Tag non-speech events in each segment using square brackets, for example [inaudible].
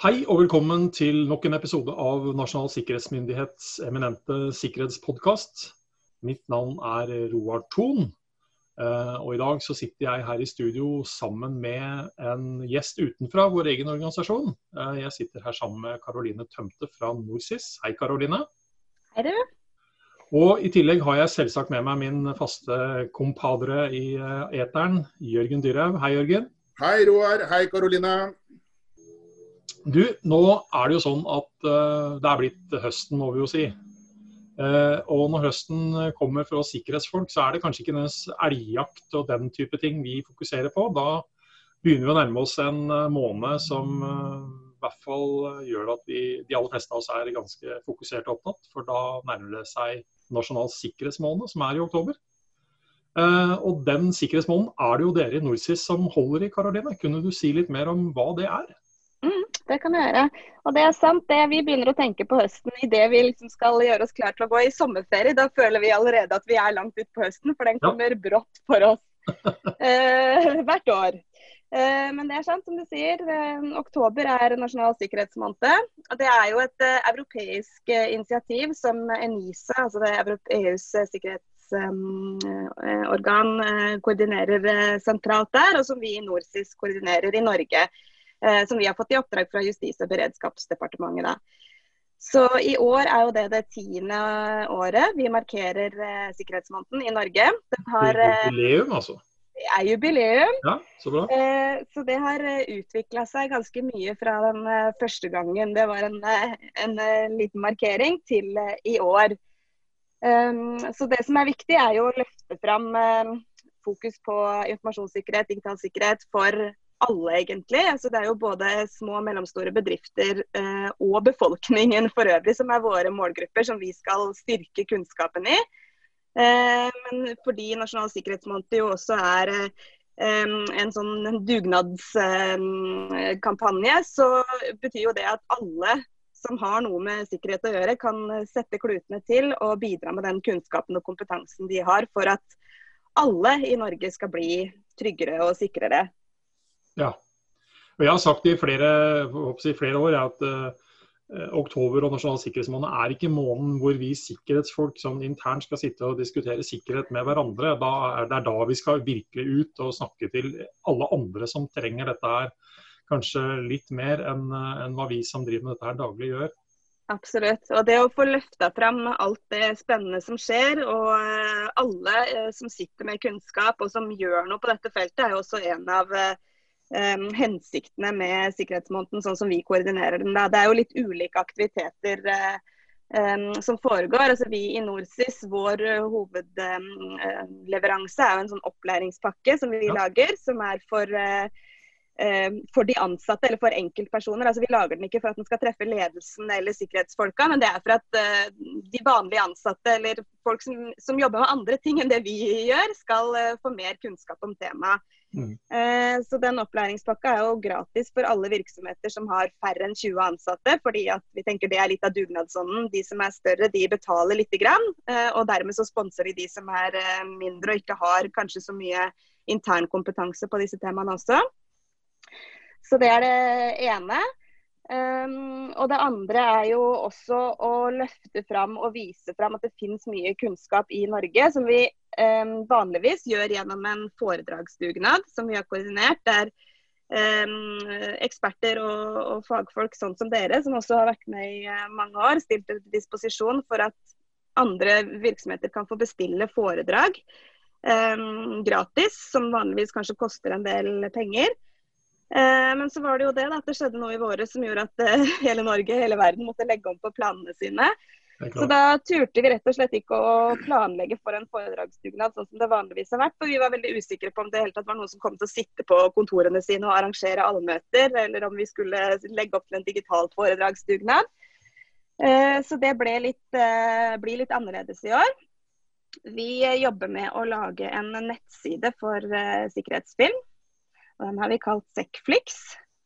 Hei og velkommen til nok en episode av Nasjonal sikkerhetsmyndighets eminente sikkerhetspodkast. Mitt navn er Roar Thon, eh, og i dag så sitter jeg her i studio sammen med en gjest utenfra vår egen organisasjon. Eh, jeg sitter her sammen med Karoline Tømte fra NorSIS. Hei, Karoline. Hei, du. Og i tillegg har jeg selvsagt med meg min faste kompadre i eh, eteren, Jørgen Dyrhaug. Hei, Jørgen. Hei, Roar. Hei, Karoline. Du, nå er det jo sånn at uh, det er blitt høsten, må vi jo si. Uh, og når høsten kommer for oss sikkerhetsfolk, så er det kanskje ikke nødvendigvis elgjakt og den type ting vi fokuserer på. Da begynner vi å nærme oss en uh, måned som i hvert fall gjør at vi, de aller fleste av oss er ganske fokusert og opptatt. For da nærmer det seg Nasjonal sikkerhetsmåned, som er i oktober. og den sikkerhetsmåneden er det jo dere i NorSIS som holder i, Karoline. Kunne du si litt mer om hva det er? Det kan jeg gjøre. Og det er sant, det vi begynner å tenke på høsten idet vi liksom skal gjøre oss klar til å gå i sommerferie. Da føler vi allerede at vi er langt ut på høsten, for den kommer ja. brått for oss [laughs] eh, hvert år. Eh, men det er sant, som du sier. Eh, oktober er nasjonal sikkerhetsmåned. Og det er jo et eh, europeisk eh, initiativ som ENISA, altså det EUs sikkerhetsorgan, koordinerer sentralt der, og som vi i NorSIS koordinerer i Norge eh, som vi har fått i oppdrag fra Justis- og beredskapsdepartementet. Da. Så i år er jo det det tiende året vi markerer eh, sikkerhetsmåneden i Norge. Den har, eh, jubileum, altså? Det er jubileum. Ja, Så bra. Eh, så det har eh, utvikla seg ganske mye fra den første gangen det var en, en, en liten markering, til i år. Um, så det som er viktig, er jo å løfte fram fokus på informasjonssikkerhet, digital sikkerhet for alle, egentlig. Altså, det er jo både små og mellomstore bedrifter eh, og befolkningen for øvrig som er våre målgrupper, som vi skal styrke kunnskapen i. Eh, men fordi Nasjonal sikkerhetsmåned jo også er eh, en sånn dugnadskampanje, så betyr jo det at alle som har noe med sikkerhet å gjøre, kan sette klutene til og bidra med den kunnskapen og kompetansen de har, for at alle i Norge skal bli tryggere og sikrere. Ja. Og jeg har sagt i flere, i flere år at uh, oktober og nasjonal sikkerhetsmåned er ikke måneden hvor vi sikkerhetsfolk som internt skal sitte og diskutere sikkerhet med hverandre. Da er det er da vi skal virkelig ut og snakke til alle andre som trenger dette her kanskje litt mer enn en hva vi som driver med dette her daglig gjør. Absolutt. Og det å få løfta fram alt det spennende som skjer, og eh, alle som sitter med kunnskap og som gjør noe på dette feltet, er jo også en av um, hensiktene med sikkerhetsmåneden sånn som vi koordinerer den. Da. Det er jo litt ulike aktiviteter uh, um, som foregår. Altså, vi i NorSIS, vår uh, hovedleveranse um, er jo en sånn opplæringspakke som vi ja. lager, som er for uh, for de ansatte eller for enkeltpersoner. Altså, vi lager den ikke for at den skal treffe ledelsen eller sikkerhetsfolka, men det er for at de vanlige ansatte eller folk som, som, jobber med andre ting enn det vi gjør, skal få mer kunnskap om temaet. Mm. Eh, så den opplæringspakka er jo gratis for alle virksomheter som har færre enn 20 ansatte. fordi at vi tenker det er litt av dugnadsånden. De som er større, de betaler lite grann. Eh, og dermed så sponser vi de som er eh, mindre og ikke har kanskje så mye internkompetanse på disse temaene også. Så det er det ene. Um, og det andre er jo også å løfte fram og vise fram at det finnes mye kunnskap i Norge som vi um, vanligvis gjør gjennom en foredragsdugnad som vi har koordinert. Der um, eksperter og, og, fagfolk sånn som dere, som også har vært med i uh, mange år, stilt til disposisjon for at andre virksomheter kan få bestille foredrag gratis, som vanligvis kanskje koster en del penger. Eh, men så var det jo det at det skjedde noe i våre som gjorde at eh, [laughs] hele Norge, hele verden, måtte legge om på planene sine. Så da turte vi rett og slett ikke å planlegge for en foredragsdugnad sånn som det vanligvis har vært. For vi var veldig usikre på om det hele tatt var noen som kom til å sitte på kontorene sine og arrangere allmøter, eller om vi skulle legge opp til en digital foredragsdugnad. Eh, så det litt, blir litt annerledes i år. Vi jobber med å lage en nettside for sikkerhetsfilm. Og den har vi kalt Sekkflix.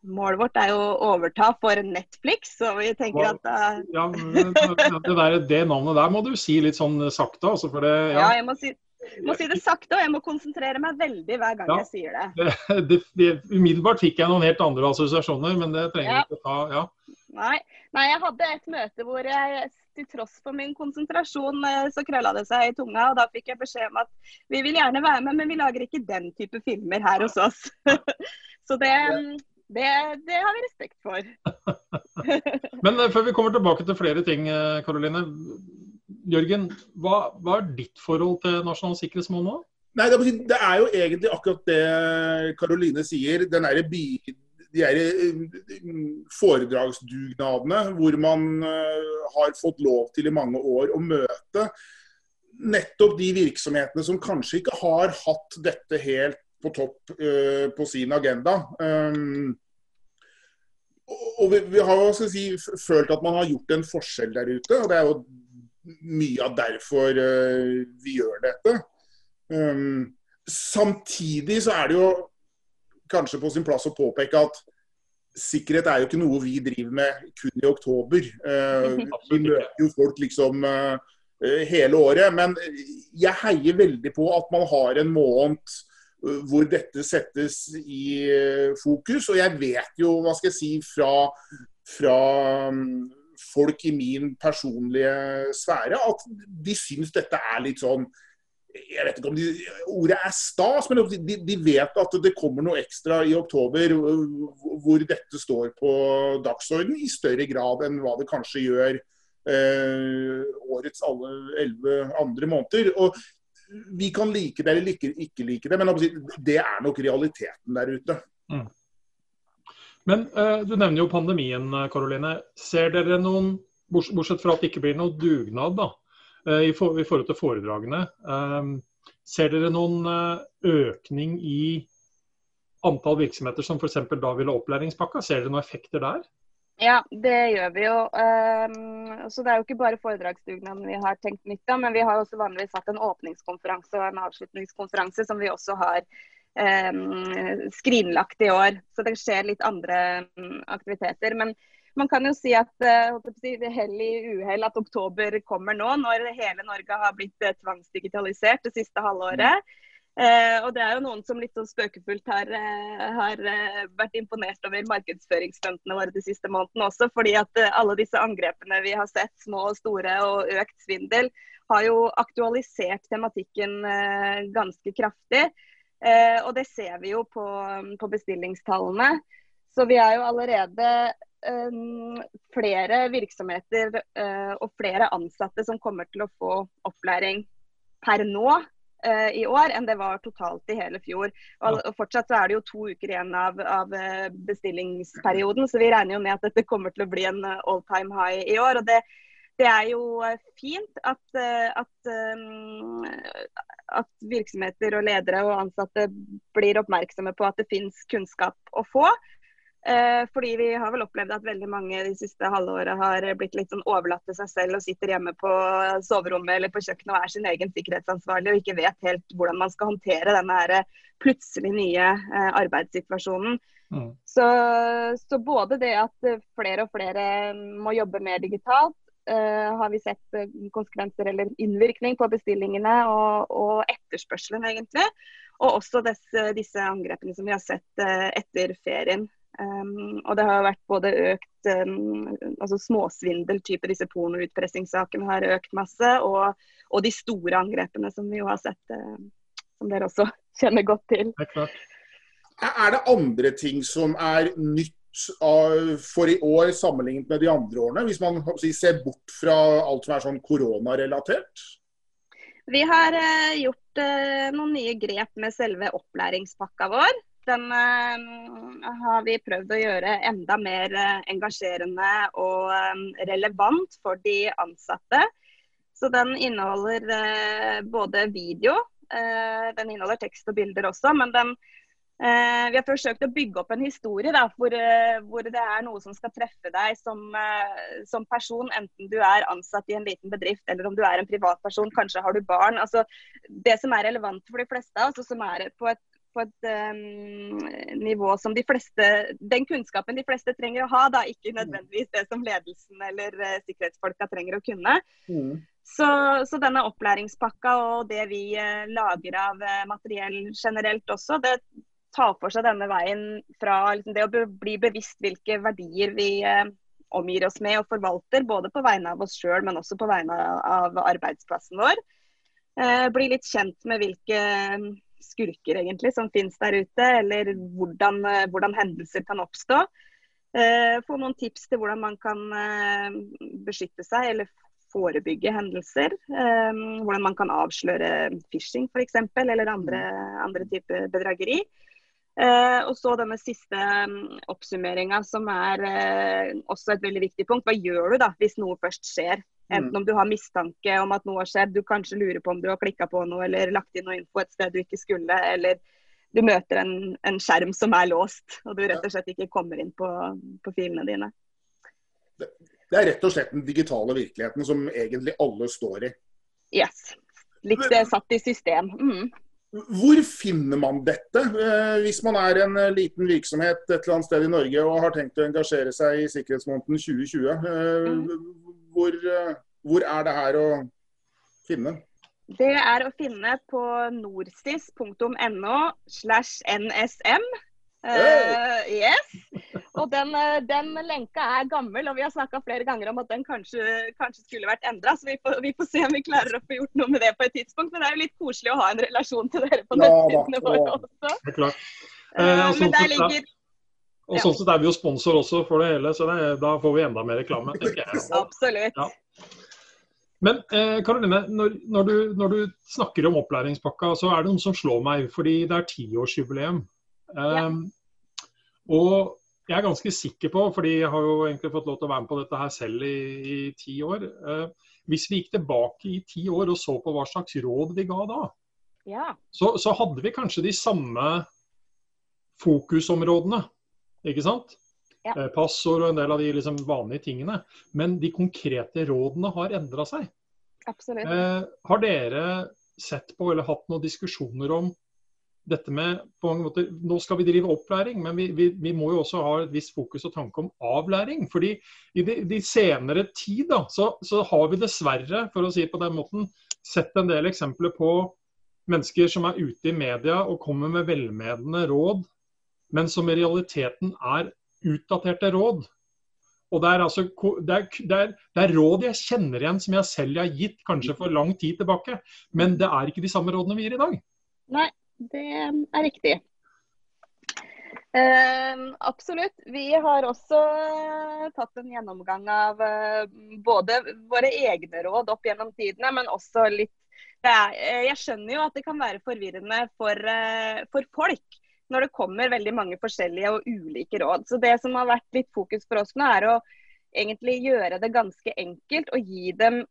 Målet vårt er jo å overta for Netflix, så vi tenker at uh... ja, det, der, det, navnet der må du si litt sånn sakte, altså. For det, ja. ja, jeg må si må si det sakte, og jeg må konsentrere meg veldig hver gang Ja. jeg sier det. Det, det, umiddelbart fikk jeg noen helt andre assosiasjoner, men det trenger vi ikke ta. Ja. Nei. Nei, jeg hadde et møte hvor jeg til tross for min konsentrasjon, eh, så krølla det seg i tunga. Og da fikk jeg beskjed om at vi vil gjerne være med, men vi lager ikke den type filmer her hos oss. [laughs] så det, det, det har vi respekt for. [laughs] Men eh, før vi kommer tilbake til flere ting, eh, Karoline. Jørgen, hva, hva er ditt forhold til Nasjonal sikkerhetsmål nå? Nei, det, er jo egentlig akkurat det Karoline sier. Den der by, de der eh, foredragsdugnadene hvor man eh, har fått lov til i mange år å møte nettopp de virksomhetene som kanskje ikke har hatt dette helt på topp eh, på sin agenda. Og vi, vi har jo si, følt at man har gjort en forskjell der ute. og Det er jo mye av derfor uh, vi gjør dette. Um, samtidig så er det jo kanskje på sin plass å påpeke at sikkerhet er jo ikke noe vi driver med kun i oktober. Eh, [laughs] vi møter jo folk liksom eh, eh, hele året. Men jeg heier veldig på at man har en måned hvor dette settes i fokus. Og jeg vet jo, hva skal jeg si, fra, fra mm, folk i min personlige sfære at de syns dette er litt sånn jeg vet ikke om de, ordet er stas, men de, de vet at det kommer noe ekstra i oktober hvor dette står på dagsorden i større grad enn hva det kanskje gjør eh, årets alle elleve andre måneder. Og Vi kan like det eller ikke, ikke like det, men det er nok realiteten der ute. Men eh, Du nevner jo pandemien, eh, Karoline. Ser dere noen, bortsett fra at det ikke blir noe dugnad da, i, for, i forhold til foredragene, eh, ser dere noen eh, økning i antall virksomheter som f.eks. da vil ha opplæringspakka? Ser dere noen effekter der? Ja, det gjør vi jo. Um, så Det er jo ikke bare foredragsdugnaden vi har tenkt nytt av, men vi har også vanligvis hatt en åpningskonferanse og en avslutningskonferanse som vi også har um, skrinlagt i år. Så det skjer litt andre aktiviteter. Men man kan jo si at uh, hell i uhell at oktober kommer nå, når hele Norge har blitt uh, tvangsdigitalisert det siste halvåret. Eh, og det er jo noen som litt sånn spøkefullt har, eh, har eh, vært imponert over markedsføringsstuntene våre de siste månedene også. Fordi at eh, alle disse angrepene vi har sett, små og store, og økt svindel, har jo aktualisert tematikken eh, ganske kraftig. Eh, og det ser vi jo på, på bestillingstallene. Så vi er jo allerede eh, flere virksomheter eh, og flere ansatte som kommer til å få opplæring per nå eh, i år enn det var totalt i hele fjor. Og, Fortsatt så er det jo to uker igjen av, av eh, bestillingsperioden, så vi regner jo med at dette kommer til å bli en all time high i år. og det, det er jo fint at, at, at virksomheter og ledere og ansatte blir oppmerksomme på at det finnes kunnskap å få. Eh, fordi vi har vel opplevd at veldig mange de siste halvåret har blitt litt sånn overlatt til seg selv og sitter hjemme på soverommet eller på kjøkkenet og er sin egen sikkerhetsansvarlig og ikke vet helt hvordan man skal håndtere denne her plutselig nye eh, arbeidssituasjonen. Mm. Så, så både det at eh, flere og flere må jobbe mer digitalt, uh, har vi sett eh, konsekvenser eller innvirkning på bestillingene og, og etterspørselen, egentlig. Og også disse, disse angrepene som vi har sett uh, etter ferien. Um, og det har vært både økt um, altså småsvindel, type disse pornoutpressingssakene har økt masse, og, og, de store angrepene som vi jo har sett, uh, som dere også [laughs] kjenner godt til. Det er klart. Er det andre ting som er nytt av- for i år sammenlignet med de andre årene, hvis man si, ser bort fra alt som er sånn koronarelatert? Vi har uh, gjort uh, noen nye grep med selve opplæringspakka vår. Den uh, har vi prøvd å gjøre enda mer uh, engasjerende og um, relevant for de ansatte. Så den inneholder uh, både video, den inneholder tekst og bilder også, men den, vi har forsøkt å bygge opp en historie da, hvor, hvor, det er noe som skal treffe deg som, som, person, enten du er ansatt i en liten bedrift eller om du er en privatperson, kanskje har du barn. Altså, det som er relevant for de fleste, altså, som er på et på et um, nivå som de fleste Den kunnskapen de fleste trenger å ha, da, ikke nødvendigvis det som ledelsen eller uh, sikkerhetsfolka trenger å kunne. Mm. Så, så, denne opplæringspakka og det vi uh, lager av uh, materiell generelt også, det tar for seg denne veien fra liksom, det å bli bevisst hvilke verdier vi omgir oss med og forvalter, både på vegne av oss sjøl, men også på vegne av arbeidsplassen vår. Eh, bli litt kjent med hvilke mm, skurker egentlig som finnes der ute, eller hvordan, eh, hvordan hendelser kan oppstå. Eh, få noen tips til hvordan man kan eh, beskytte seg eller forebygge hendelser. Hvordan man kan avsløre phishing f.eks. eller andre, andre typer bedrageri. Og så denne siste um, oppsummeringa, som er også et veldig viktig punkt. Hva gjør du da hvis noe først skjer? Enten mm. om du har mistanke om at noe har skjedd, du kanskje lurer på om du har klikka på noe eller lagt inn noe info et sted du ikke skulle, eller du møter en, en skjerm som er låst, og du rett og slett ikke kommer inn på, på filene dine. Det, det er rett og slett den digitale virkeligheten som egentlig alle står i. Yes. Litt Men, satt i system. Mm. Hvor finner man dette, eh, hvis man er en eh, liten virksomhet et eller annet sted i Norge og har tenkt å engasjere seg i sikkerhetsmåneden 2020? Eh, mm. Hvor, hvor, er det her å finne? Det er å finne på norsis.no slash nsm. Uh, yes. Og den, eh, den, lenka er gammel, og vi har snakka flere ganger om at den kanskje, kanskje skulle vært endra. Så vi får, vi får, se om vi klarer å få gjort noe med det på et tidspunkt. Men det er jo litt koselig å ha en relasjon til dere på nettsidene våre også. Det er klart. Eh, uh, og sånn sett, ligger... sånn er vi jo sponsor også for det hele, så det, da får vi enda mer reklame. [laughs] Absolutt. Ja. Men Karoline, eh, når, når, når, du snakker om opplæringspakka, så er det noe som slår meg. Fordi det er tiårsjubileum. Ja. Um, og jeg er ganske sikker på, fordi jeg har jo egentlig fått lov til å være med på dette her selv i, i ti år uh, Hvis vi gikk tilbake i ti år og så på hva slags råd vi ga da, ja. så, så, hadde vi kanskje de samme fokusområdene. Ikke sant? Ja. Uh, passord og en del av de liksom, vanlige tingene. Men de konkrete rådene har endra seg. Absolutt. Uh, har dere sett på eller hatt noen diskusjoner om dette med på mange måter, Nå skal vi drive opplæring, men vi, vi, vi må jo også ha et visst fokus og tanke om avlæring. fordi i de, de senere tid da, så, så, har vi dessverre, for å si det på den måten, sett en del eksempler på mennesker som er ute i media og kommer med velmenende råd, men som i realiteten er utdaterte råd. Og det er, altså, det, er, det, er, det er, råd jeg kjenner igjen som jeg selv har gitt kanskje for lang tid tilbake. Men det er ikke de samme rådene vi gir i dag. Nei, det er riktig. Uh, absolutt. Vi har også tatt en gjennomgang av uh, både våre egne råd opp gjennom tidene, men også litt er, uh, Jeg skjønner jo at det kan være forvirrende for, eh, for, folk når det kommer veldig mange forskjellige og ulike råd. Så Det som har vært litt fokus for oss nå, er å egentlig gjøre det ganske enkelt og gi dem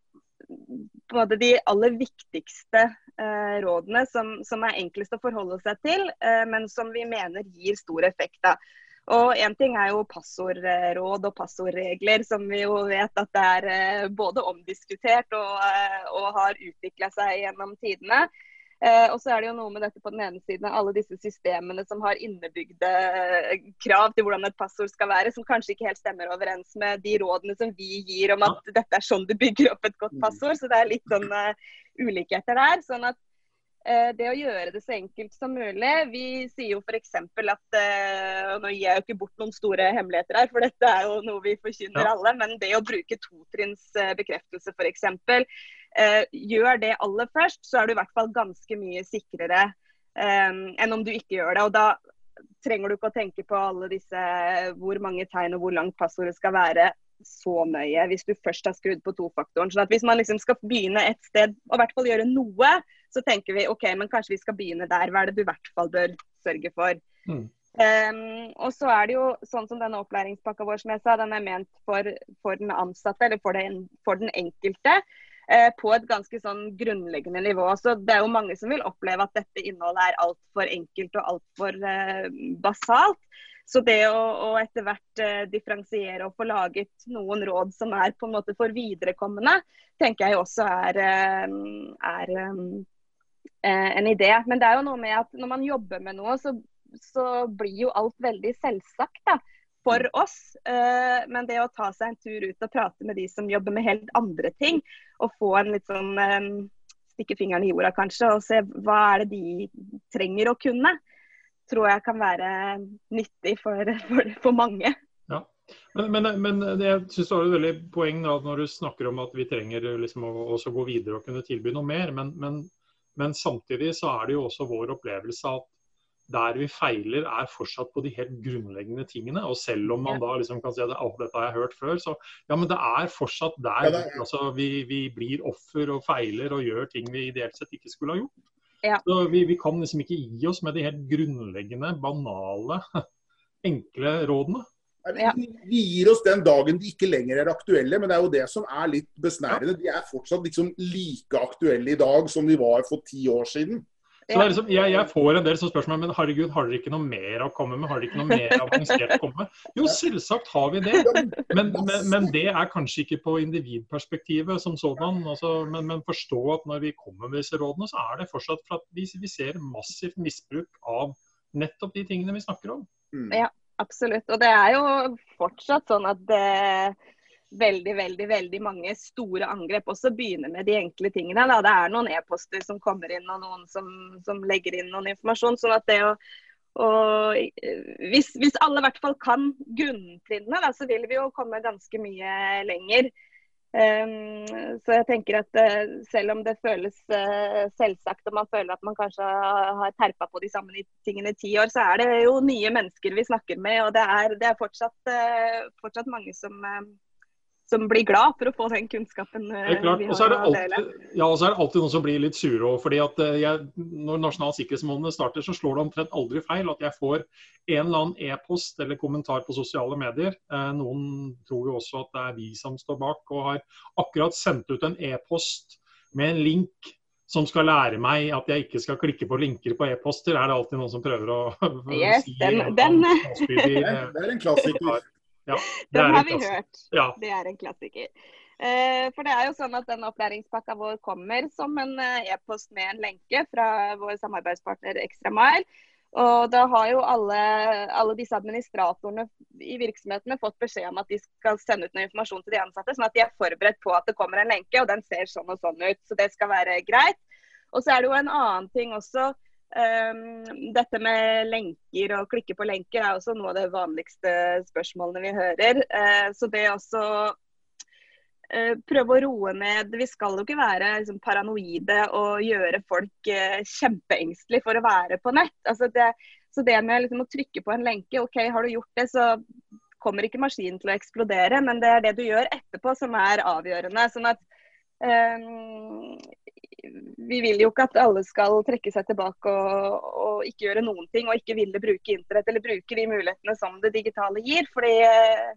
måte de aller viktigste eh, rådene som, som, er enklest å forholde seg til, eh, men som vi mener gir stor effekt. Da. Og Én ting er jo passordråd og passordregler, som vi jo vet at det er eh, både omdiskutert og, eh, og har utvikla seg gjennom tidene. Eh, og så er det jo noe med dette på den ene siden av alle disse systemene som har innebygde eh, krav til hvordan et passord skal være, som kanskje ikke helt stemmer overens med de rådene som vi gir om at dette er sånn du bygger opp et godt mm. passord. Så det er litt sånn uh, ulikheter der. sånn at uh, det å gjøre det så enkelt som mulig. Vi sier jo f.eks. at og Nå gir jeg jo ikke bort noen store hemmeligheter her, for dette er jo noe vi forkynner ja. alle. Men det å bruke totrinns bekreftelse f.eks eh, gjør det aller først, så er du i hvert fall ganske mye sikrere eh, enn om du ikke gjør det. Og da trenger du ikke å tenke på alle disse hvor mange tegn og hvor langt passordet skal være så nøye hvis du først har skrudd på tofaktoren. Så hvis man liksom skal begynne et sted og i hvert fall gjøre noe, så tenker vi OK, men kanskje vi skal begynne der. Hva er det du i hvert fall bør sørge for? Mm. Um, og så er det jo sånn som denne opplæringspakka vår, som jeg sa, den er ment for, for den ansatte eller for den, for den enkelte. Eh, på et ganske sånn grunnleggende nivå. Så Det er jo mange som vil oppleve at dette innholdet er altfor enkelt og altfor eh, basalt. Så det å, å etter hvert eh, differensiere og få laget noen råd som er på en måte for viderekommende, tenker jeg også er, eh, er eh, en idé. Men det er jo noe med at når man jobber med noe, så, så blir jo alt veldig selvsagt. da. For oss. Uh, men det å ta seg en tur ut og prate med de som jobber med helt andre ting, og få en litt sånn um, Stikke fingeren i jorda kanskje, og se hva er det de trenger å kunne, tror jeg kan være nyttig for, [laughs] for, for mange. Ja. Men, men, men jeg syns du har et veldig poeng da, når du snakker om at vi trenger liksom, å, også gå videre og kunne tilby noe mer. Men, men, samtidig så er det jo også vår opplevelse at der vi feiler, er fortsatt på de helt grunnleggende tingene. Og selv om man da liksom kan si at alt dette har jeg hørt før, så ja, men det er fortsatt der ja, er... altså, vi, vi, blir offer og feiler og gjør ting vi ideelt sett ikke skulle ha gjort. Ja. Så vi, vi, kan liksom ikke gi oss med de helt grunnleggende, banale, [laughs] enkle rådene. Vi, vi gir oss den dagen de ikke lenger er aktuelle, men det er jo det som er litt besnærende. De er fortsatt liksom like aktuelle i dag som de var for ti år siden. Så liksom, jeg, jeg, får en del som spørsmål men herregud, har dere ikke noe mer å komme med? Har dere ikke noe mer avansert å komme med? Jo, selvsagt har vi det. Men, men, men det er kanskje ikke på individperspektivet som sådan. Altså, men, men, forstå at når vi kommer med disse rådene, så er det fortsatt for at vi, vi ser massivt misbruk av nettopp de tingene vi snakker om. Mm. Ja, absolutt. Og det er jo fortsatt sånn at det veldig veldig, veldig mange store angrep også begynne med de enkle tingene. Da. Det er noen e-poster som kommer inn, og noen som, som, legger inn noen informasjon. sånn at det å og hvis, hvis alle i hvert fall kan grunntrinnene, så vil vi jo komme ganske mye lenger. Um, så jeg tenker at uh, selv om det føles uh, selvsagt og man føler at man kanskje har terpa på de samme tingene i ti år, så er det jo nye mennesker vi snakker med. Og det er, det er fortsatt, uh, fortsatt, mange som, som blir glad for å få den kunnskapen eh, vi har å dele. Ja, og så er det alltid noen som blir litt sure. fordi at eh, jeg, Når Nasjonal sikkerhetsmåned starter, så slår det omtrent aldri feil at jeg får en eller annen e-post eller kommentar på sosiale medier. Eh, noen tror jo også at det er vi som står bak, og har akkurat sendt ut en e-post med en link som skal lære meg at jeg ikke skal klikke på linker på e-poster, er det alltid noen som prøver å [laughs] yes, si den, den... [laughs] det er en klassiker. Ja, [laughs] den har vi hørt. Ja. Det er en klassiker. Eh, for det er jo sånn at den opplæringspakka vår kommer som en eh, e-post med en lenke fra vår samarbeidspartner Extra Mile. Og da har jo alle, alle, disse administratorene i virksomhetene fått beskjed om at de skal sende ut noe informasjon til de ansatte, sånn at de er forberedt på at det kommer en lenke, og den ser sånn og sånn ut. Så det skal være greit. Og så er det jo en annen ting også dette med lenker og klikke på lenker er også noe av de vanligste spørsmålene vi hører. Uh, så det også uh, prøve å roe ned Vi skal jo ikke være liksom, paranoide og gjøre folk uh, kjempeengstelige for å være på nett. Altså det, så det med liksom, å trykke på en lenke, OK, har du gjort det, så kommer ikke maskinen til å eksplodere, men det er det du gjør etterpå som er avgjørende. sånn at um, vi vil jo ikke at alle skal trekke seg tilbake og, og, ikke gjøre noen ting, og ikke ville bruke internett eller bruke de mulighetene som det digitale gir. fordi eh,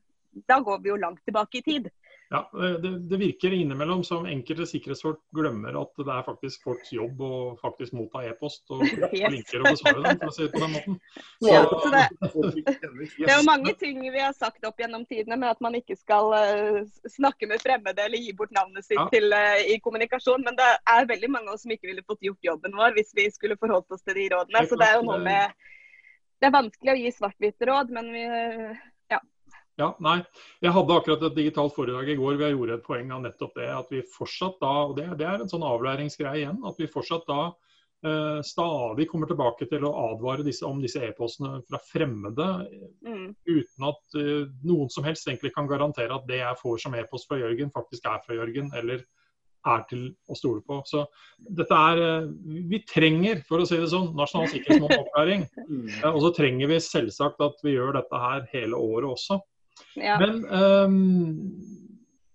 da går vi jo langt tilbake i tid. Ja, det, det, virker innimellom som enkelte sikkerhetsfolk glemmer at det er faktisk folks jobb å faktisk motta e-post og [laughs] yes. linker og besvare dem, for å si det på den måten. [laughs] Ja, det, [laughs] det, er jo mange ting vi har sagt opp gjennom tidene med at man ikke skal uh, snakke med fremmede eller gi bort navnet sitt ja. til, uh, i kommunikasjon, men det er veldig mange av oss som ikke ville fått gjort jobben vår hvis vi skulle forholdt oss til de rådene. Så det er jo noe med Det er vanskelig å gi svart-hvitt råd, men vi uh, ja, nei. Jeg hadde akkurat et digitalt foredrag i går hvor jeg gjorde et poeng av nettopp det. At vi fortsatt da, og det, det er en sånn avlæringsgreie igjen, at vi fortsatt da eh, stadig kommer tilbake til å advare disse, om disse e-postene fra fremmede. Mm. Uten at eh, noen som helst egentlig kan garantere at det jeg får som e-post fra Jørgen, faktisk er fra Jørgen. eller er til å stole på. Så dette er eh, Vi trenger, for å si det sånn, nasjonal sikkerhetsmålopplæring. opplæring. [laughs] Og så trenger vi selvsagt at vi gjør dette her hele året også. Ja. Men um,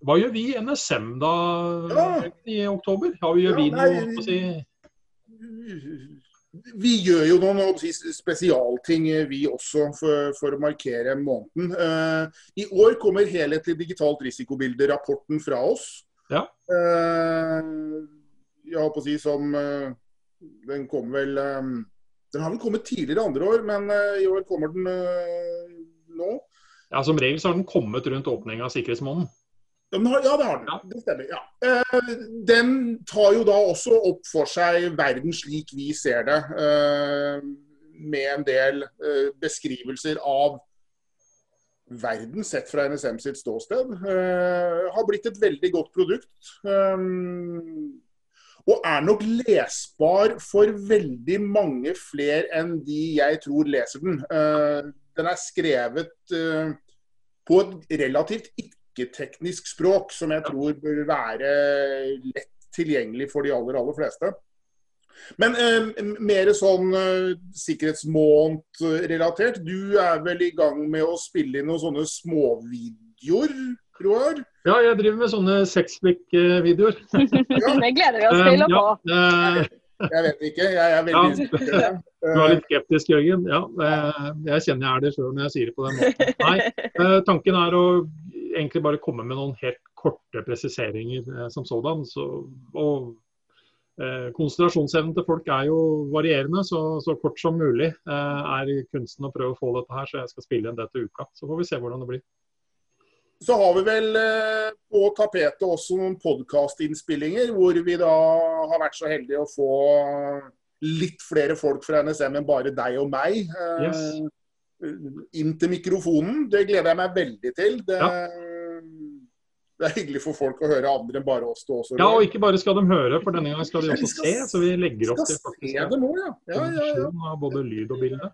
hva gjør vi i NSM da ja. i oktober? Ja, gjør vi noe å si vi gjør jo noen spesialting vi også for, for, å markere måneden. Uh, I år kommer helhetlig digitalt risikobilde, rapporten fra oss. Ja. Uh, jeg holdt på å si som uh, Den kom vel um, Den har vel kommet tidligere andre år, men i år kommer den nå. Ja, Som regel så har den kommet rundt åpning av sikkerhetsmåneden. Ja, det har den. Det stemmer. ja. Eh, den tar jo da også opp for seg verden slik vi ser det, eh, med en del eh, beskrivelser av verden sett fra NSM sitt ståsted. Har blitt et veldig godt produkt. Og er nok lesbar for veldig mange flere enn de jeg tror leser den. Den er skrevet uh, på et relativt ikke-teknisk språk, som jeg tror bør være lett tilgjengelig for de aller, aller fleste. Men eh, mer sånn eh, sikkerhetsmåned-relatert. Du er vel i gang med å spille inn noen sånne småvideoer, Roar? Ja, jeg driver med sånne sexflick-videoer. [laughs] [laughs] ja. Det gleder vi oss til å få. Jeg vet ikke. Jeg er veldig ja, Du er litt skeptisk, Jørgen. Ja, eh, jeg kjenner jeg er det sjøl når jeg sier det på den måten. Nei, eh, tanken er å egentlig bare komme med noen helt korte presiseringer eh, som sådan. Så, og Konsentrasjonsevnen til folk er jo varierende, så, så kort som mulig er kunsten å prøve å få dette her. Så jeg skal spille inn det til uka. Så får vi se hvordan det blir. Så har vi vel eh, på tapetet også noen podkastinnspillinger, hvor vi da har vært så heldige å få litt flere folk fra NSM enn bare deg og meg. Eh, yes. Inn til mikrofonen. Det gleder jeg meg veldig til. Det, ja. det, er hyggelig for folk å høre andre enn bare oss. Også, ja, og ikke bare skal de høre, for denne gangen skal de også [laughs] se. Så vi legger opp til faktisk, ja. Ja, både lyd og bilde.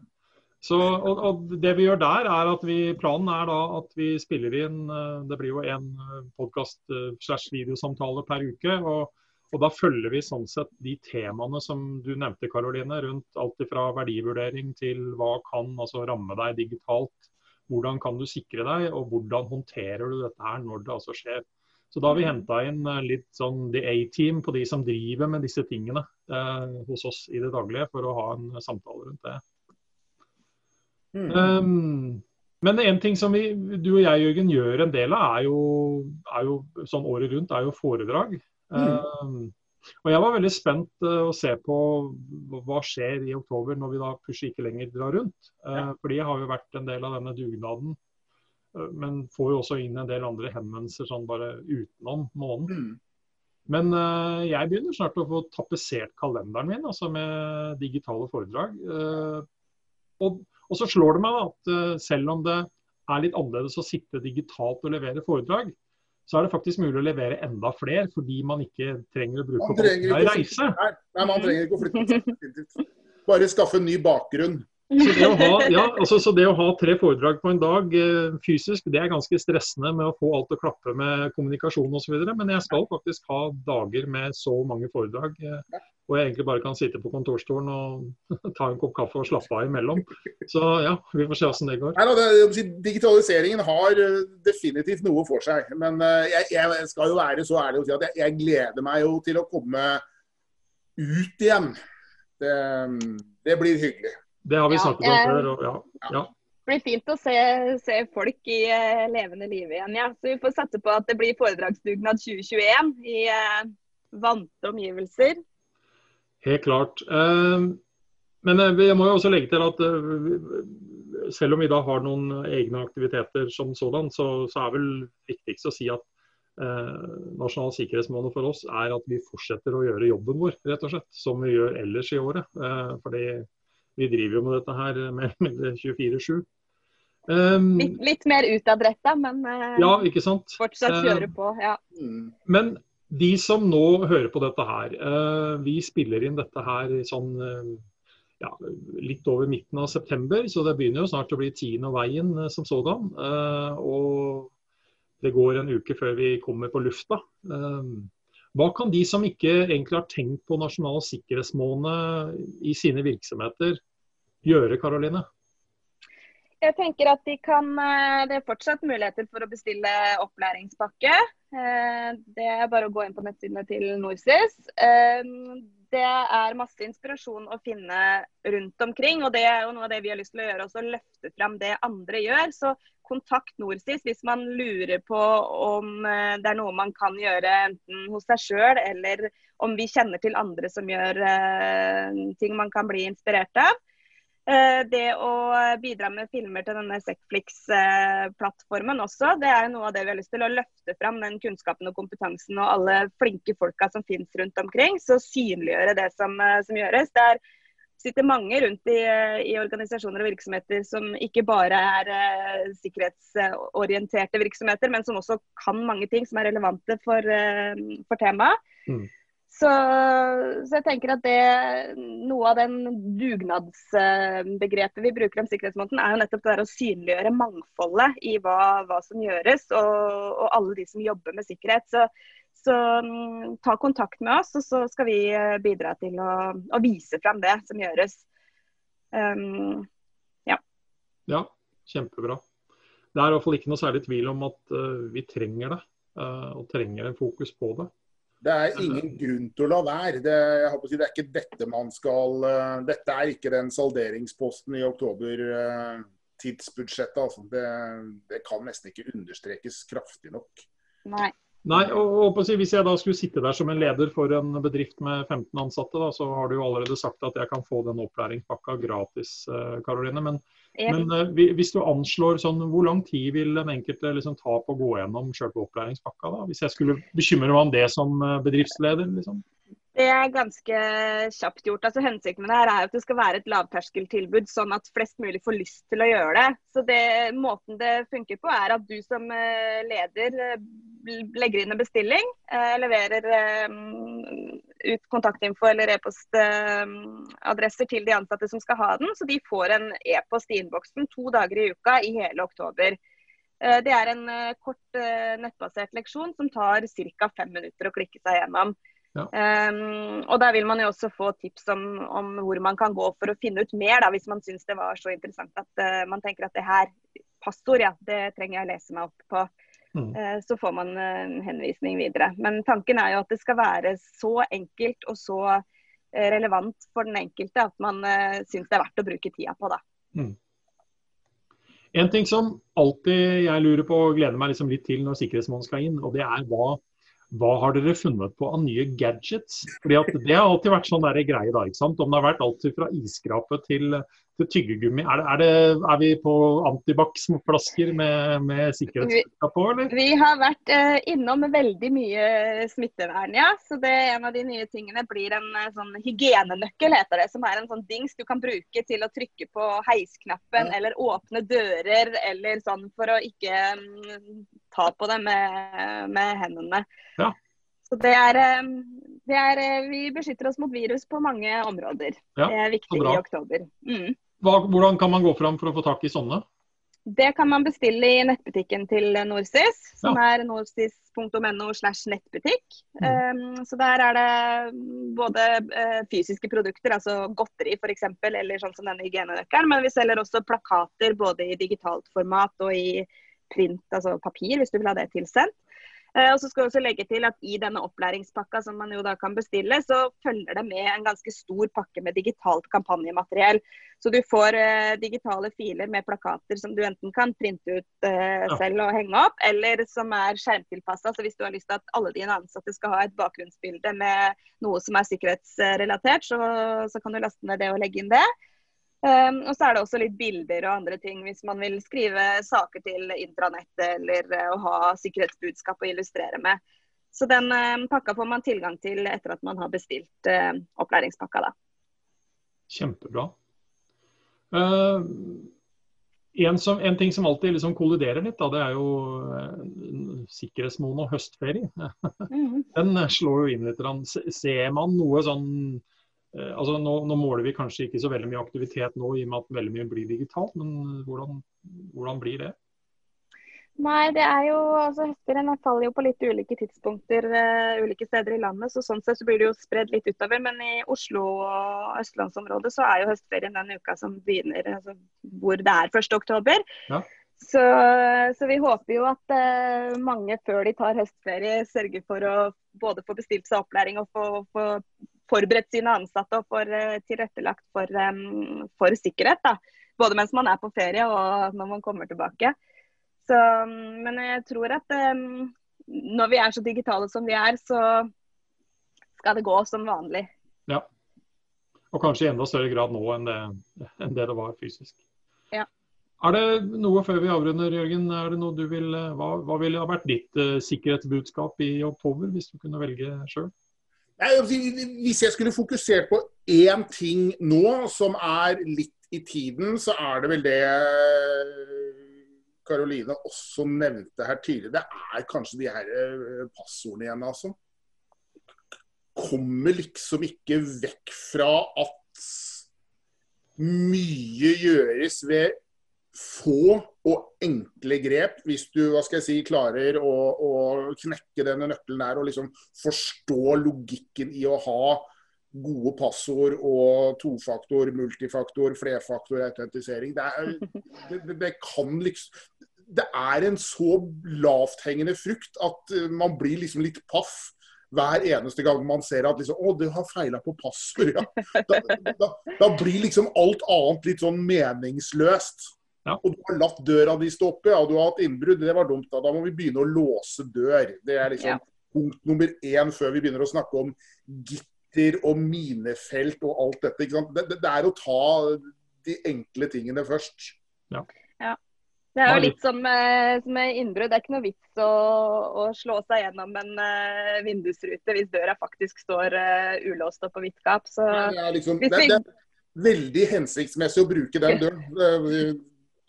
Så, og, og, Det vi gjør der, er at vi, planen er da at vi spiller inn eh, Det blir jo en eh, podkast eh, slash videosamtale per uke. og, og Da følger vi sånn sett de temaene som du nevnte, Karoline, rundt alt fra verdivurdering til hva kan altså ramme deg digitalt. Hvordan kan du sikre deg, og hvordan håndterer du dette her når det altså skjer. Så Da har vi henta inn litt sånn the A-team på de som driver med disse tingene eh, hos oss i det daglige, for å ha en samtale rundt det. Mm. Um, men en ting som vi, du og jeg Jørgen, gjør en del av, er jo, er jo sånn året rundt, er jo foredrag. Mm. Um, og Jeg var veldig spent uh, å se på hva skjer i oktober når vi da pusher ikke lenger drar rundt. Uh, ja. Fordi jeg har jo vært en del av denne dugnaden, uh, men får jo også inn en del andre henvendelser sånn bare utenom måneden. Mm. Men uh, jeg begynner snart å få tapetsert kalenderen min altså med digitale foredrag. Og og så slår det meg at uh, selv om det er litt annerledes å sitte digitalt og levere foredrag, så er det faktisk mulig å levere enda flere, fordi man ikke trenger å bruke opp reise. Nei, nei, man trenger ikke å flytte. Bare skaffe en ny bakgrunn. Så det, ha, ja, altså, så det, å ha, tre foredrag på en dag eh, fysisk, det er ganske stressende med å få alt å klappe med kommunikasjon osv. Men jeg skal faktisk ha dager med så mange foredrag. hvor og jeg egentlig bare kan sitte på kontorstolen og [laughs] ta en kopp kaffe og slappe av imellom. Så ja, vi får se hvordan det går. Nei, det, digitaliseringen har eh, definitivt noe for seg. Men eh, jeg, jeg skal jo være så ærlig å si at jeg, jeg gleder meg jo til å komme ut igjen. Det, det blir hyggelig. Det har vi snakket om før. Og, ja, ja. Det blir fint å se, se folk i uh, levende liv igjen. Ja. Så vi får satse på at det blir foredragsdugnad 2021 i uh, vante omgivelser. Helt klart. Uh, men jeg må jo også legge til at selv om vi da har noen egne aktiviteter som sådan, så, så er vel viktigst å si at Nasjonal sikkerhetsmåned for oss er at vi fortsetter å gjøre jobben vår, rett og slett. Som vi gjør ellers i året. fordi vi driver jo med dette her med 24-7. Um, litt, litt, mer utadretta, men uh, ja, ikke sant? fortsatt kjøre på. Ja. Uh, men de som nå hører på dette her, uh, vi spiller inn dette her sånn ja, litt over midten av september, så det begynner jo snart å bli tiende og veien som sådan. og det går en uke før vi kommer på lufta. Hva kan de som ikke egentlig har tenkt på nasjonal sikkerhetsmåned i sine virksomheter, gjøre, Karoline? Jeg tenker at de kan, eh, Det er fortsatt muligheter for å bestille opplæringspakke. Eh, det er bare å gå inn på nettsidene til NorSIS. Eh, det er masse inspirasjon å finne rundt omkring. og Det er jo noe av det vi har lyst til å gjøre, også løfte fram det andre gjør. Så kontakt NorSIS hvis man lurer på om eh, det er noe man kan gjøre enten hos seg sjøl, eller om vi kjenner til andre som gjør uh, ting man kan bli inspirert av. Uh, det å bidra med filmer til denne Secflix-plattformen også, det er noe av det vi har lyst til. Å løfte fram den kunnskapen og kompetansen og alle flinke folka som finnes rundt omkring. Så synliggjøre det som, som gjøres. Det er sitter mange rundt i, i, organisasjoner og virksomheter som ikke bare er uh, sikkerhetsorienterte virksomheter, men som også kan mange ting som er relevante for, uh, for temaet. Mm. Så, så, jeg tenker at det, noe av den dugnadsbegrepet vi bruker om sikkerhetsmåneden, er jo nettopp det å synliggjøre mangfoldet i hva, hva som gjøres, og, og, alle de som jobber med sikkerhet. Så, så um, ta kontakt med oss, og så skal vi eh, bidra til å, å vise frem det som gjøres. Um, ja. ja, kjempebra. Det er i hvert fall ikke noe særlig tvil om at uh, vi trenger det, uh, og trenger en fokus på det. Det er ingen grunn til å la være. Det, si, det er ikke dette man skal uh, Dette er ikke den salderingsposten i oktober uh, tidsbudsjettet. Altså. Det, det, kan nesten ikke understrekes kraftig nok. Nei. Nei, og, og Hvis jeg da skulle sitte der som en leder for en bedrift med 15 ansatte, da, så har du jo allerede sagt at jeg kan få den opplæringspakka gratis, Karoline. Men men uh, hvis du anslår sånn, hvor lang tid vil den enkelte liksom, ta på å gå gjennom selve opplæringspakka? da? Hvis jeg skulle bekymre meg om det som eh, bedriftsleder? liksom? Det er ganske kjapt gjort. Altså, hensikten med det her er at det skal være et lavterskeltilbud, sånn at flest mulig får lyst til å gjøre det. Så det, Måten det funker på, er at du som eh, leder legger inn en bestilling. Leverer ut kontaktinfo eller e-postadresser til de ansatte som skal ha den, så de får en e-post i innboksen to dager i uka i hele oktober. Eh, det er en eh, kort eh, nettbasert leksjon som tar ca. fem minutter å klikke seg gjennom. Ja. Um, og Der vil man jo også få tips om, om, hvor man kan gå for å finne ut mer, da, hvis man syns det var så interessant at uh, man tenker at det her passord, ja, det trenger jeg å lese meg opp på. Mm. Uh, så får man en eh, henvisning videre. Men tanken er jo at det skal være så enkelt og så relevant for den enkelte at man syns det er verdt å bruke tida på det. Mm. En ting som alltid jeg lurer på og gleder meg liksom litt til når Sikkerhetsmålen skal inn, og det er hva hva har dere funnet på av nye gadgets? Fordi Det har alltid vært sånn der greie da, ikke sant? Om det har vært alt fra iskrape til, til tyggegummi. Er, det, er, det, er, vi på antibac-flasker med, med sikkerhetsbudskap på, eller? Vi har vært eh, innom veldig mye smittevern, ja. Så det, en av de nye tingene blir en eh, sånn hygienenøkkel, heter det. Som er en sånn dings du kan bruke til å trykke på heisknappen eller åpne dører eller sånn for å ikke um, ta på det med, med hendene. Ja. Så det er, eh, det er, eh, Vi beskytter oss mot virus på mange områder. Ja, det er viktig i oktober. Mm. Hva, hvordan kan man gå fram for å få tak i sånne? Det kan man bestille i nettbutikken til Norsis, som ja. er norsis.no slash nettbutikk. Mm. Um, så der er det både uh, fysiske produkter, altså godteri f.eks., eller sånn som denne hygienenøkkelen, men vi selger også plakater både i digitalt format og i print, altså papir, hvis du vil ha det tilsendt. Eh, og så skal jeg også legge til at I denne opplæringspakka som man jo da kan bestille, så følger det med en ganske stor pakke med digitalt kampanjemateriell. Så du får uh, digitale filer med plakater som du enten kan printe ut uh, selv og henge opp, eller som er skjermtilpassa. Så hvis du har lyst til at alle dine ansatte skal ha et bakgrunnsbilde med noe som er sikkerhetsrelatert, så, så kan du laste ned det og legge inn det. Um, og så er det også litt bilder og andre ting hvis man vil skrive saker til intranettet eller uh, ha sikkerhetsbudskap å illustrere med. Så den uh, pakka får man tilgang til etter at man har bestilt uh, opplæringspakka. da. Kjempebra. En, som, en, ting som alltid liksom kolliderer litt, da, det er jo uh, sikkerhetsmoen og høstferie. [laughs] Mm. Den slår jo inn litt. Ser man noe sånn Eh, altså nå, nå, måler vi kanskje ikke så veldig mye aktivitet nå i og med at veldig mye blir digitalt, men hvordan, hvordan blir det? Nei, det er jo, altså Høstferien faller jo på litt ulike tidspunkter uh, ulike steder i landet. så Sånn sett så blir det jo spredd litt utover. Men i Oslo og østlandsområdet så er jo høstferien den uka som begynner altså, hvor det er 1.10. Ja. Så, så, vi håper jo at uh, mange før de tar høstferie sørger for å både få bestilt seg opplæring og få, få forberedt sine ansatte og får uh, tilrettelagt for, for sikkerhet. Da. Både mens man er på ferie og når man kommer tilbake. Så, men jeg tror at når vi er så digitale som vi er, så skal det gå som vanlig. Ja. Og kanskje i enda større grad nå enn det, enn det, det var fysisk. Ja. Er det noe før vi avrunder, Jørgen? Er det noe du vil, hva, hva ville ha vært ditt uh, sikkerhetsbudskap i oktober, hvis du kunne velge sjøl? Hvis jeg skulle fokusert på én ting nå som er litt i tiden, så er det vel det Karoline også nevnte her tidligere. Det er kanskje de her eh, passordene igjen, altså. Kommer liksom ikke vekk fra at mye gjøres ved få og enkle grep, hvis du hva skal jeg si, klarer å, å knekke denne nøkkelen der og liksom forstå logikken i å ha gode passord og tofaktor, multifaktor, flerfaktor autentisering. Det, [laughs] det, det, det, kan liksom Det er en så lavthengende frukt at eh, man blir liksom litt paff hver eneste gang man ser at liksom, å, du har feila på passord. Ja. Da, da, da, blir liksom alt annet litt sånn meningsløst. Ja. Og du har latt døra di stå oppe, ja, og du har hatt innbrudd. Det var dumt. Da Da må vi begynne å låse dør. Det er liksom ja. punkt nummer én før vi begynner å snakke om gitter og minefelt og alt dette. Det, det, det, er å ta de enkle tingene først. Ja. ja. Det er jo litt som med, med innbrudd. Det er ikke noe vits å, å slå seg gjennom en uh, vindusrute hvis døra faktisk står uh, ulåst og på vidt gap. Så, det, er liksom, det, det, er veldig hensiktsmessig å bruke den døren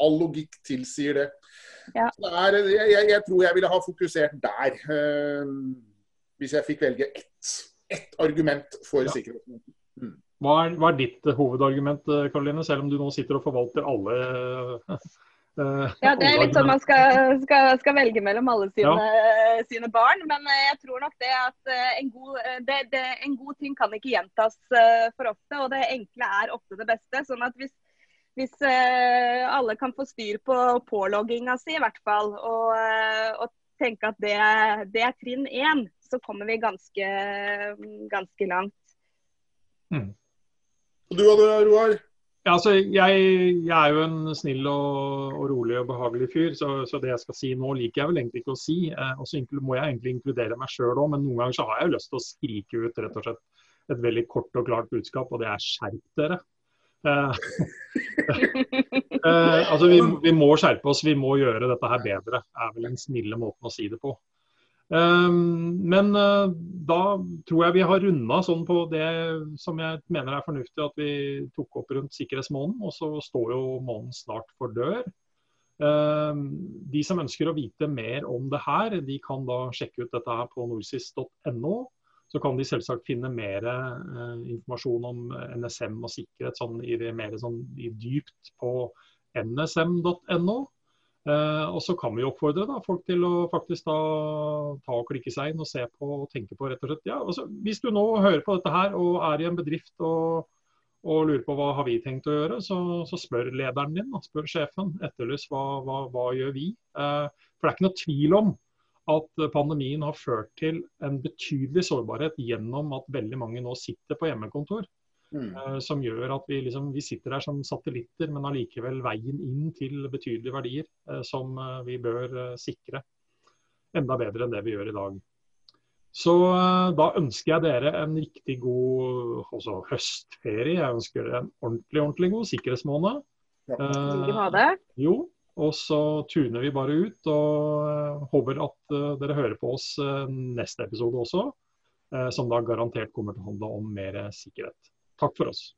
all logikk tilsier det. Ja. Der, jeg, jeg, tror jeg ville ha fokusert der, uh, hvis jeg fikk velge ett, ett argument for ja. sikkerheten. Mm. Hva, er, hva, er, ditt hovedargument, Karoline, selv om du nå sitter og forvalter alle Uh, [laughs] ja, Det er litt sånn man skal, skal, skal velge mellom alle sine, ja. sine, barn. Men jeg tror nok det at en god, det, det, en god, ting kan ikke gjentas for ofte. Og det enkle er ofte det beste. sånn at hvis, hvis eh, alle kan få styr på pålogginga si, i hvert fall, og, eh, og tenke at det, det, er trinn én, så kommer vi ganske, ganske langt. Mm. Du og du, Roar? Ja, altså, jeg, jeg, er jo en snill og, og rolig og behagelig fyr, så, så, det jeg skal si nå liker jeg vel egentlig ikke å si. Eh, og så må jeg egentlig inkludere meg sjøl òg, men noen ganger så har jeg jo lyst til å skrike ut rett og slett et veldig kort og klart budskap, og det er skjerp dere. Uh, altså vi, vi, må skjerpe oss, vi må gjøre dette her bedre. er vel den snille måten å si det på. Um, men uh, da tror jeg vi har runda sånn på det som jeg mener er fornuftig at vi tok opp rundt sikkerhetsmåneden. Og så står jo måneden snart for dør. De som ønsker å vite mer om det her, de kan da sjekke ut dette her på norsis.no. Så kan de selvsagt finne mer eh, informasjon om NSM og sikkerhet sånn i mer sånn i dypt på nsm.no. Eh, og så kan vi oppfordre da, folk til å faktisk da, ta og klikke seg inn og se på og tenke på rett og slett. Ja, altså, hvis du nå hører på dette her og er i en bedrift og, og lurer på hva har vi tenkt å gjøre, så, så spør lederen din, da, spør sjefen. Etterlys hva, hva, hva gjør vi? Eh, for det er ikke noe tvil om at pandemien har ført til en betydelig sårbarhet gjennom at veldig mange nå sitter på hjemmekontor. Mm. Uh, som gjør at vi, liksom, vi, sitter der som satellitter, men allikevel veien inn til betydelige verdier uh, som uh, vi bør sikre enda bedre enn det vi gjør i dag. Så da ønsker jeg dere en riktig god også høstferie. Jeg ønsker dere en ordentlig ordentlig god sikkerhetsmåned. Ja. jo, og så tuner vi bare ut og uh, håper at uh, dere hører på oss uh, neste episode også. som da garantert kommer til å handle om mer sikkerhet. Takk for oss.